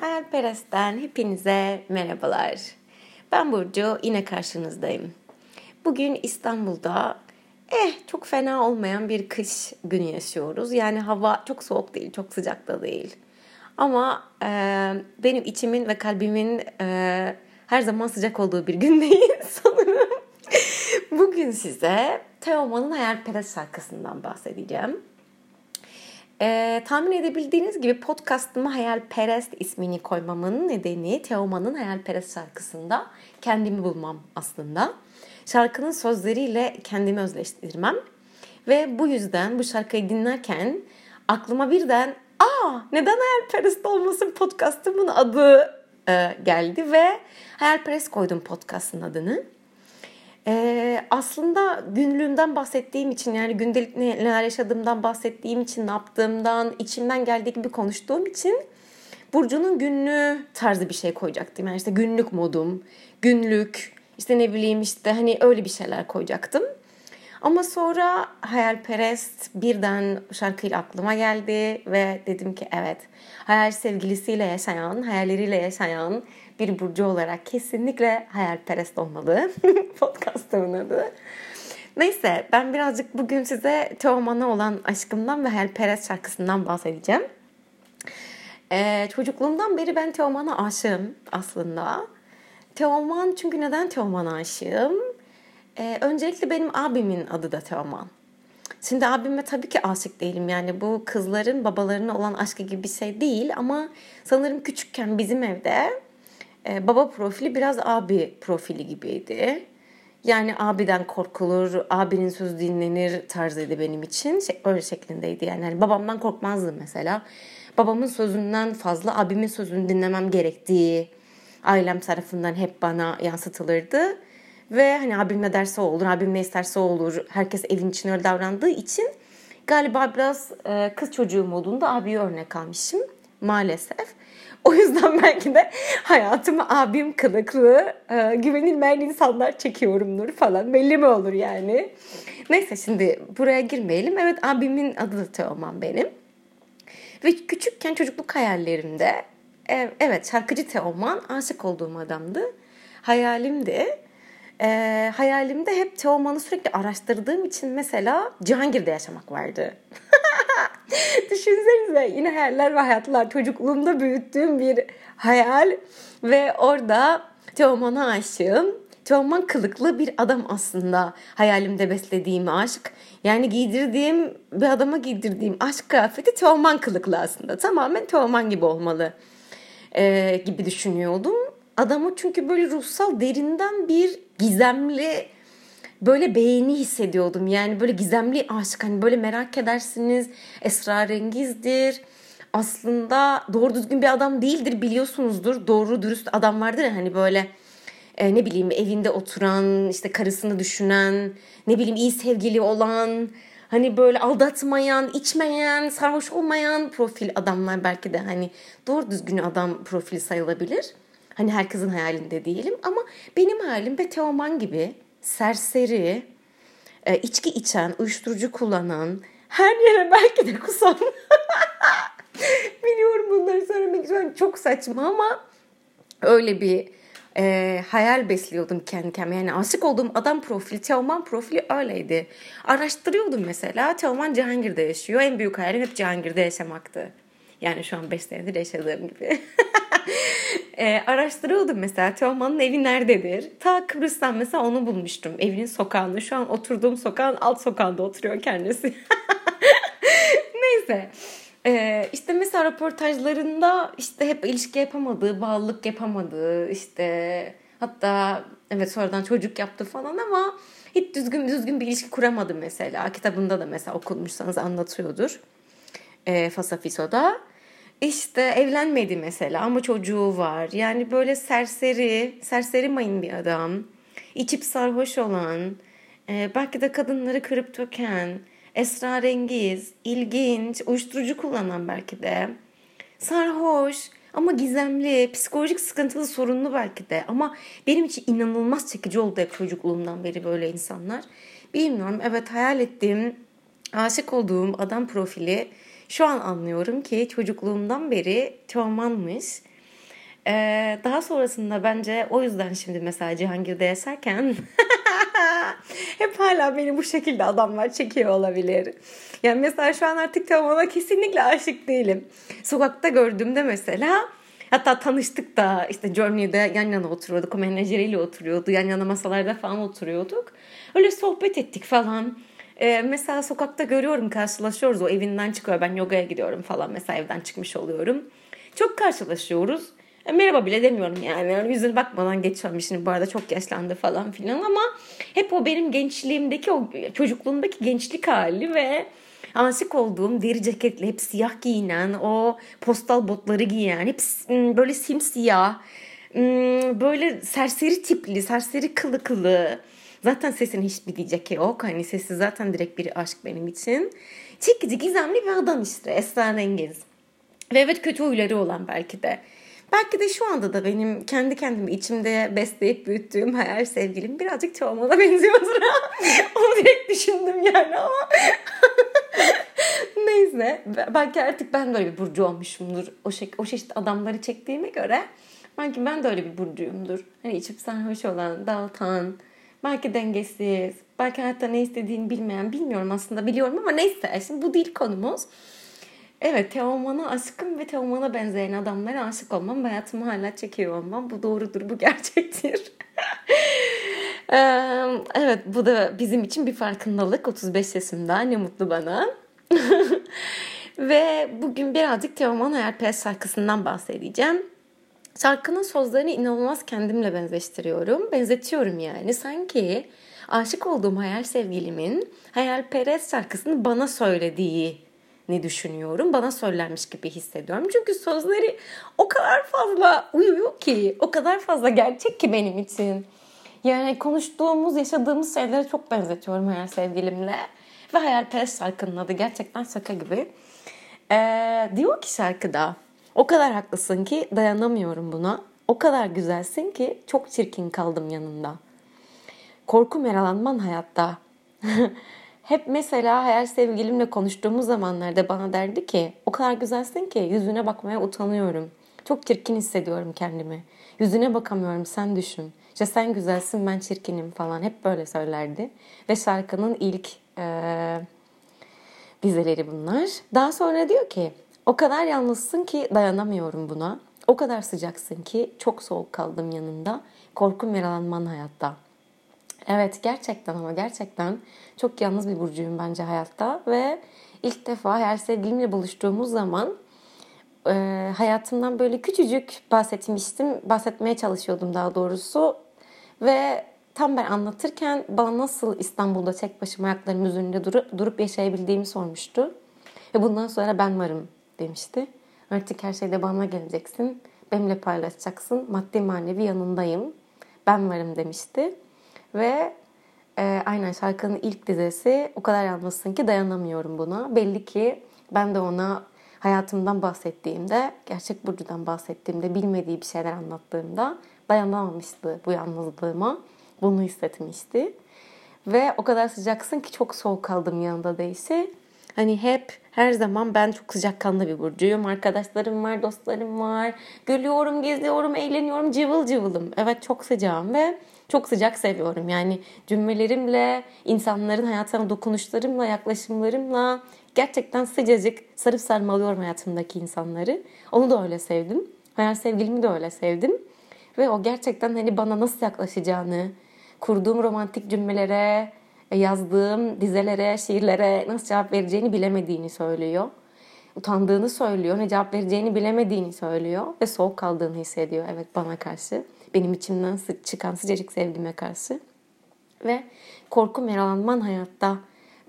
Hayalperest'ten hepinize merhabalar. Ben Burcu, yine karşınızdayım. Bugün İstanbul'da eh çok fena olmayan bir kış günü yaşıyoruz. Yani hava çok soğuk değil, çok sıcak da değil. Ama e, benim içimin ve kalbimin e, her zaman sıcak olduğu bir gün değil sanırım. Bugün size Teoman'ın Hayalperest şarkısından bahsedeceğim. Ee, tahmin edebildiğiniz gibi podcastıma Hayalperest ismini koymamın nedeni Teoman'ın Hayalperest şarkısında kendimi bulmam aslında. Şarkının sözleriyle kendimi özleştirmem. Ve bu yüzden bu şarkıyı dinlerken aklıma birden aa neden Hayalperest olmasın podcastımın adı e, geldi ve Hayalperest koydum podcastın adını. Ee, aslında günlüğümden bahsettiğim için yani gündelik neler yaşadığımdan bahsettiğim için ne yaptığımdan içimden geldiği gibi konuştuğum için Burcu'nun günlüğü tarzı bir şey koyacaktım. Yani işte günlük modum, günlük işte ne bileyim işte hani öyle bir şeyler koyacaktım. Ama sonra hayalperest birden şarkıyla aklıma geldi ve dedim ki evet hayal sevgilisiyle yaşayan, hayalleriyle yaşayan bir burcu olarak kesinlikle hayalperest olmalı. Podcast'ımın adı. Neyse ben birazcık bugün size Teoman'a olan aşkımdan ve hayalperest şarkısından bahsedeceğim. Ee, çocukluğumdan beri ben Teoman'a aşığım aslında. Teoman çünkü neden Teoman'a aşığım? Ee, öncelikle benim abimin adı da Teoman. Şimdi abime tabii ki aşık değilim yani bu kızların babalarına olan aşkı gibi bir şey değil ama sanırım küçükken bizim evde e, baba profili biraz abi profili gibiydi. Yani abiden korkulur, abinin söz dinlenir tarzıydı benim için. Şey, öyle şeklindeydi yani. yani. Babamdan korkmazdım mesela. Babamın sözünden fazla abimin sözünü dinlemem gerektiği ailem tarafından hep bana yansıtılırdı. Ve hani abim ne derse olur, abim ne isterse olur. Herkes evin için öyle davrandığı için galiba biraz e, kız çocuğu modunda abiye örnek almışım maalesef. O yüzden belki de hayatımı abim kılıklı, e, güvenilmeyen insanlar çekiyorumdur falan. Belli mi olur yani? Neyse şimdi buraya girmeyelim. Evet abimin adı da Teoman benim. Ve küçükken çocukluk hayallerimde e, evet şarkıcı Teoman aşık olduğum adamdı. Hayalimdi. E, hayalimde hep Teoman'ı sürekli araştırdığım için mesela Cihangir'de yaşamak vardı. Düşünsenize yine hayaller ve hayatlar çocukluğumda büyüttüğüm bir hayal ve orada Teoman'a aşığım. Teoman kılıklı bir adam aslında hayalimde beslediğim aşk. Yani giydirdiğim bir adama giydirdiğim aşk kıyafeti Teoman kılıklı aslında. Tamamen Teoman gibi olmalı ee, gibi düşünüyordum. Adamı çünkü böyle ruhsal derinden bir gizemli böyle beğeni hissediyordum. Yani böyle gizemli aşk hani böyle merak edersiniz esrarengizdir. Aslında doğru düzgün bir adam değildir biliyorsunuzdur. Doğru dürüst adam vardır ya hani böyle e, ne bileyim evinde oturan işte karısını düşünen ne bileyim iyi sevgili olan hani böyle aldatmayan, içmeyen, sarhoş olmayan profil adamlar belki de hani doğru düzgün adam profili sayılabilir. Hani herkesin hayalinde değilim ama benim hayalim ve Teoman gibi serseri, e, içki içen, uyuşturucu kullanan, her yere belki de kusan. Biliyorum bunları söylemek için çok saçma ama öyle bir e, hayal besliyordum kendi kendime. Yani aşık olduğum adam profili, Teoman profili öyleydi. Araştırıyordum mesela. Teoman Cihangir'de yaşıyor. En büyük hayalim hep Cihangir'de yaşamaktı. Yani şu an 5 senedir yaşadığım gibi. e, araştırıyordum mesela Teoman'ın evi nerededir? Ta Kıbrıs'tan mesela onu bulmuştum. Evinin sokağında. Şu an oturduğum sokağın alt sokağında oturuyor kendisi. Neyse. Ee, işte mesela röportajlarında işte hep ilişki yapamadığı, bağlılık yapamadığı, işte hatta evet sonradan çocuk yaptı falan ama hiç düzgün düzgün bir ilişki kuramadı mesela. Kitabında da mesela okunmuşsanız anlatıyordur. E, Fasafiso'da. İşte evlenmedi mesela ama çocuğu var. Yani böyle serseri, serseri mayın bir adam. İçip sarhoş olan, e, belki de kadınları kırıp döken, esrarengiz, ilginç, uyuşturucu kullanan belki de. Sarhoş ama gizemli, psikolojik sıkıntılı, sorunlu belki de. Ama benim için inanılmaz çekici oldu hep çocukluğumdan beri böyle insanlar. Bilmiyorum evet hayal ettiğim, aşık olduğum adam profili şu an anlıyorum ki çocukluğumdan beri travmanmış. Ee, daha sonrasında bence o yüzden şimdi mesela Cihangir'de yaşarken hep hala beni bu şekilde adamlar çekiyor olabilir. Yani mesela şu an artık Teoman'a kesinlikle aşık değilim. Sokakta gördüğümde mesela Hatta tanıştık da işte Journey'de yan yana oturuyorduk. O menajeriyle oturuyordu. Yan yana masalarda falan oturuyorduk. Öyle sohbet ettik falan. Ee, mesela sokakta görüyorum karşılaşıyoruz. O evinden çıkıyor. Ben yogaya gidiyorum falan. Mesela evden çıkmış oluyorum. Çok karşılaşıyoruz. E, merhaba bile demiyorum yani. yani yüzüne bakmadan geçiyorum. Şimdi bu arada çok yaşlandı falan filan ama hep o benim gençliğimdeki o çocukluğumdaki gençlik hali ve aşık olduğum deri ceketli hep siyah giyinen o postal botları giyen hep böyle simsiyah böyle serseri tipli serseri kılı kılı zaten sesini hiç bilmeyecek yok hani sesi zaten direkt bir aşk benim için çekici gizemli bir adam işte esrarengiz ve evet kötü huyları olan belki de Belki de şu anda da benim kendi kendimi içimde besleyip büyüttüğüm hayal sevgilim birazcık Teoman'a benziyordur. Onu direkt düşündüm yani ama. Neyse. Belki artık ben de öyle bir burcu olmuşumdur. O, şey, o çeşit adamları çektiğime göre. Belki ben de öyle bir burcuyumdur. Hani içip sarhoş olan, dağıtan, belki dengesiz, belki hayatta ne istediğini bilmeyen, bilmiyorum aslında biliyorum ama neyse. Şimdi bu değil konumuz. Evet Teoman'a aşkım ve Teoman'a benzeyen adamlara aşık olmam. Hayatımı hala çekiyor olmam. Bu doğrudur, bu gerçektir. evet bu da bizim için bir farkındalık. 35 yaşımda ne mutlu bana. ve bugün birazcık Teoman Hayalperest şarkısından bahsedeceğim. Şarkının sözlerini inanılmaz kendimle benzeştiriyorum. Benzetiyorum yani. Sanki aşık olduğum hayal sevgilimin hayalperest şarkısını bana söylediği ne düşünüyorum. Bana söylenmiş gibi hissediyorum. Çünkü sözleri o kadar fazla uyuyor ki, o kadar fazla gerçek ki benim için. Yani konuştuğumuz, yaşadığımız şeylere çok benzetiyorum hayal sevgilimle. Ve hayalperest şarkının adı gerçekten şaka gibi. Ee, diyor ki şarkıda, o kadar haklısın ki dayanamıyorum buna. O kadar güzelsin ki çok çirkin kaldım yanında. Korku meralanman hayatta. Hep mesela hayal sevgilimle konuştuğumuz zamanlarda bana derdi ki o kadar güzelsin ki yüzüne bakmaya utanıyorum. Çok çirkin hissediyorum kendimi. Yüzüne bakamıyorum sen düşün. İşte sen güzelsin ben çirkinim falan hep böyle söylerdi. Ve şarkının ilk e, dizeleri bunlar. Daha sonra diyor ki o kadar yalnızsın ki dayanamıyorum buna. O kadar sıcaksın ki çok soğuk kaldım yanında. Korkum yaralanman hayatta.'' Evet gerçekten ama gerçekten çok yalnız bir burcuyum bence hayatta ve ilk defa her sevgilimle buluştuğumuz zaman e, hayatımdan böyle küçücük bahsetmiştim. Bahsetmeye çalışıyordum daha doğrusu ve tam ben anlatırken bana nasıl İstanbul'da tek başıma ayaklarım üzerinde durup, durup yaşayabildiğimi sormuştu. Ve bundan sonra ben varım demişti. Artık her şeyde bana geleceksin. Benimle paylaşacaksın. Maddi manevi yanındayım. Ben varım demişti. Ve e, aynen şarkının ilk dizesi o kadar yalnızsın ki dayanamıyorum buna. Belli ki ben de ona hayatımdan bahsettiğimde, gerçek Burcu'dan bahsettiğimde, bilmediği bir şeyler anlattığımda dayanamamıştı bu yalnızlığıma. Bunu hissetmişti. Ve o kadar sıcaksın ki çok soğuk kaldım yanında değişi. Hani hep her zaman ben çok sıcakkanlı bir burcuyum. Arkadaşlarım var, dostlarım var. Gülüyorum, geziyorum, eğleniyorum, cıvıl cıvılım. Evet çok sıcağım ve çok sıcak seviyorum. Yani cümlelerimle, insanların hayatına dokunuşlarımla, yaklaşımlarımla gerçekten sıcacık sarıp sarmalıyorum hayatımdaki insanları. Onu da öyle sevdim. Hayal sevgilimi de öyle sevdim. Ve o gerçekten hani bana nasıl yaklaşacağını, kurduğum romantik cümlelere, yazdığım dizelere, şiirlere nasıl cevap vereceğini bilemediğini söylüyor. Utandığını söylüyor, ne cevap vereceğini bilemediğini söylüyor ve soğuk kaldığını hissediyor evet bana karşı benim içimden çıkan sıcacık sevgime karşı. Ve korku yaralanman hayatta.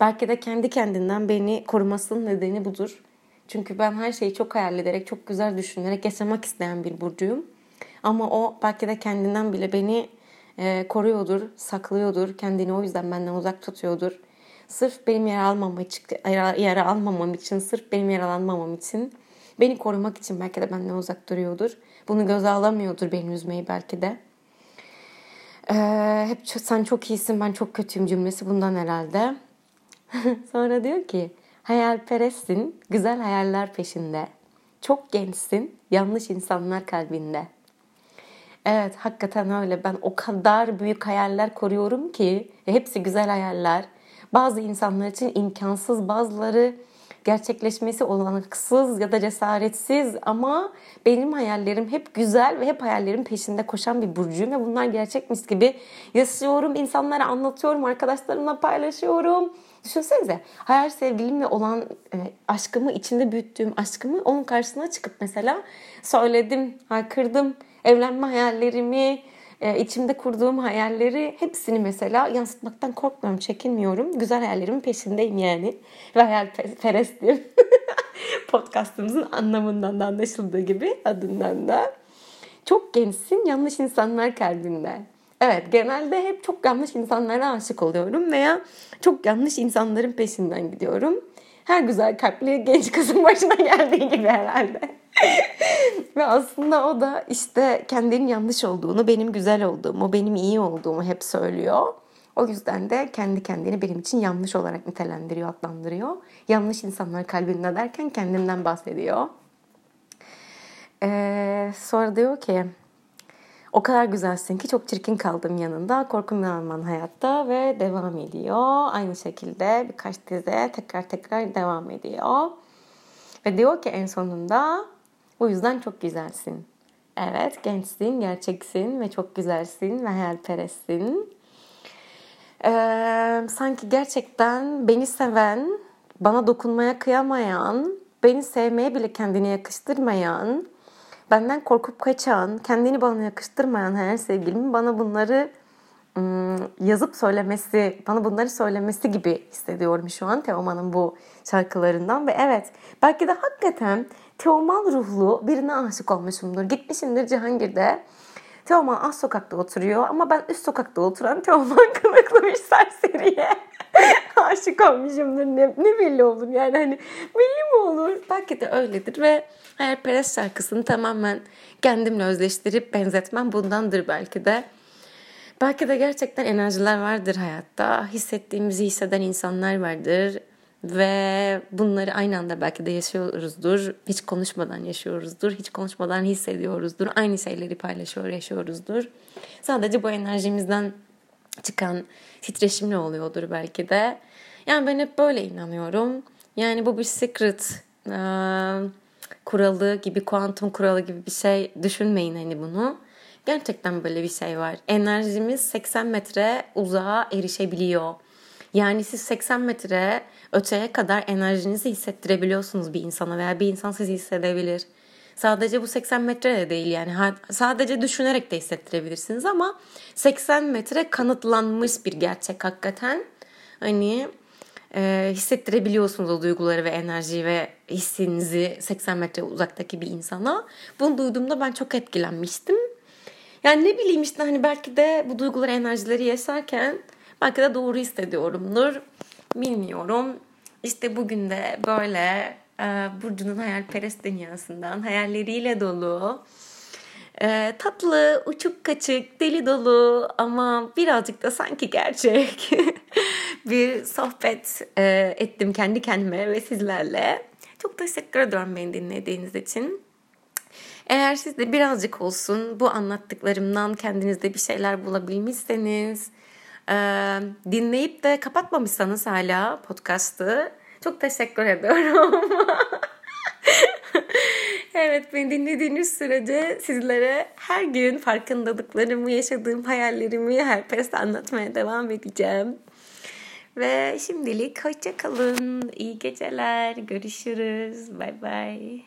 Belki de kendi kendinden beni korumasının nedeni budur. Çünkü ben her şeyi çok hayal ederek, çok güzel düşünerek yaşamak isteyen bir burcuyum. Ama o belki de kendinden bile beni e, koruyordur, saklıyordur. Kendini o yüzden benden uzak tutuyordur. Sırf benim yara almamam için, yara almamam için, sırf benim yaralanmamam için, beni korumak için belki de benden uzak duruyordur. Bunu göze alamıyordur beni üzmeyi belki de. Ee, hep sen çok iyisin ben çok kötüyüm cümlesi bundan herhalde. Sonra diyor ki hayalperestsin güzel hayaller peşinde. Çok gençsin yanlış insanlar kalbinde. Evet hakikaten öyle. Ben o kadar büyük hayaller koruyorum ki hepsi güzel hayaller. Bazı insanlar için imkansız, bazıları gerçekleşmesi olanaksız ya da cesaretsiz ama benim hayallerim hep güzel ve hep hayallerin peşinde koşan bir burcuyum ve bunlar gerçekmiş gibi yaşıyorum, insanlara anlatıyorum, arkadaşlarımla paylaşıyorum. Düşünsenize hayal sevgilimle olan e, aşkımı içinde büyüttüğüm aşkımı onun karşısına çıkıp mesela söyledim, haykırdım. Evlenme hayallerimi, e, içimde kurduğum hayalleri hepsini mesela yansıtmaktan korkmuyorum, çekinmiyorum. Güzel hayallerimin peşindeyim yani. Ve hayalperestim. Podcastımızın anlamından da anlaşıldığı gibi adından da. Çok gençsin, yanlış insanlar kalbinde. Evet, genelde hep çok yanlış insanlara aşık oluyorum veya çok yanlış insanların peşinden gidiyorum. Her güzel kalpli genç kızın başına geldiği gibi herhalde. Ve aslında o da işte kendinin yanlış olduğunu, benim güzel olduğumu, benim iyi olduğumu hep söylüyor. O yüzden de kendi kendini benim için yanlış olarak nitelendiriyor, adlandırıyor. Yanlış insanlar kalbinde derken kendinden bahsediyor. Ee, sonra diyor ki o kadar güzelsin ki çok çirkin kaldım yanında. Korkum alman hayatta ve devam ediyor. Aynı şekilde birkaç dize tekrar tekrar devam ediyor. Ve diyor ki en sonunda o yüzden çok güzelsin. Evet gençsin, gerçeksin ve çok güzelsin ve hayalperestsin. Ee, sanki gerçekten beni seven, bana dokunmaya kıyamayan, beni sevmeye bile kendine yakıştırmayan, benden korkup kaçan, kendini bana yakıştırmayan her sevgilim bana bunları yazıp söylemesi, bana bunları söylemesi gibi hissediyorum şu an Teoman'ın bu şarkılarından ve evet belki de hakikaten Teoman ruhlu birine aşık olmuşumdur. Gitmişimdir Cihangir'de. Teoman alt sokakta oturuyor ama ben üst sokakta oturan Teoman kılıklı bir serseriye aşık olmuşumdur. Ne, ne belli olur yani hani belli mi olur? Belki de öyledir ve Hayalperest şarkısını tamamen kendimle özleştirip benzetmem bundandır belki de. Belki de gerçekten enerjiler vardır hayatta. Hissettiğimizi hisseden insanlar vardır. Ve bunları aynı anda belki de yaşıyoruzdur. Hiç konuşmadan yaşıyoruzdur. Hiç konuşmadan hissediyoruzdur. Aynı şeyleri paylaşıyor, yaşıyoruzdur. Sadece bu enerjimizden çıkan titreşimle oluyordur belki de. Yani ben hep böyle inanıyorum. Yani bu bir secret kuralı gibi, kuantum kuralı gibi bir şey düşünmeyin hani bunu. Gerçekten böyle bir şey var. Enerjimiz 80 metre uzağa erişebiliyor. Yani siz 80 metre öteye kadar enerjinizi hissettirebiliyorsunuz bir insana veya bir insan sizi hissedebilir. Sadece bu 80 metre de değil yani sadece düşünerek de hissettirebilirsiniz ama 80 metre kanıtlanmış bir gerçek hakikaten. Hani e, hissettirebiliyorsunuz o duyguları ve enerjiyi ve hissinizi 80 metre uzaktaki bir insana. Bunu duyduğumda ben çok etkilenmiştim. Yani ne bileyim işte hani belki de bu duyguları, enerjileri yaşarken belki de doğru hissediyorumdur. Bilmiyorum. İşte bugün de böyle Burcu'nun hayalperest dünyasından hayalleriyle dolu, e, tatlı, uçuk kaçık, deli dolu ama birazcık da sanki gerçek bir sohbet e, ettim kendi kendime ve sizlerle. Çok teşekkür ediyorum beni dinlediğiniz için. Eğer siz de birazcık olsun bu anlattıklarımdan kendinizde bir şeyler bulabilmişseniz, e, dinleyip de kapatmamışsanız hala podcast'ı çok teşekkür ediyorum. evet beni dinlediğiniz sürece sizlere her gün farkındalıklarımı, yaşadığım hayallerimi her peste anlatmaya devam edeceğim. Ve şimdilik hoşça kalın. İyi geceler. Görüşürüz. Bay bay.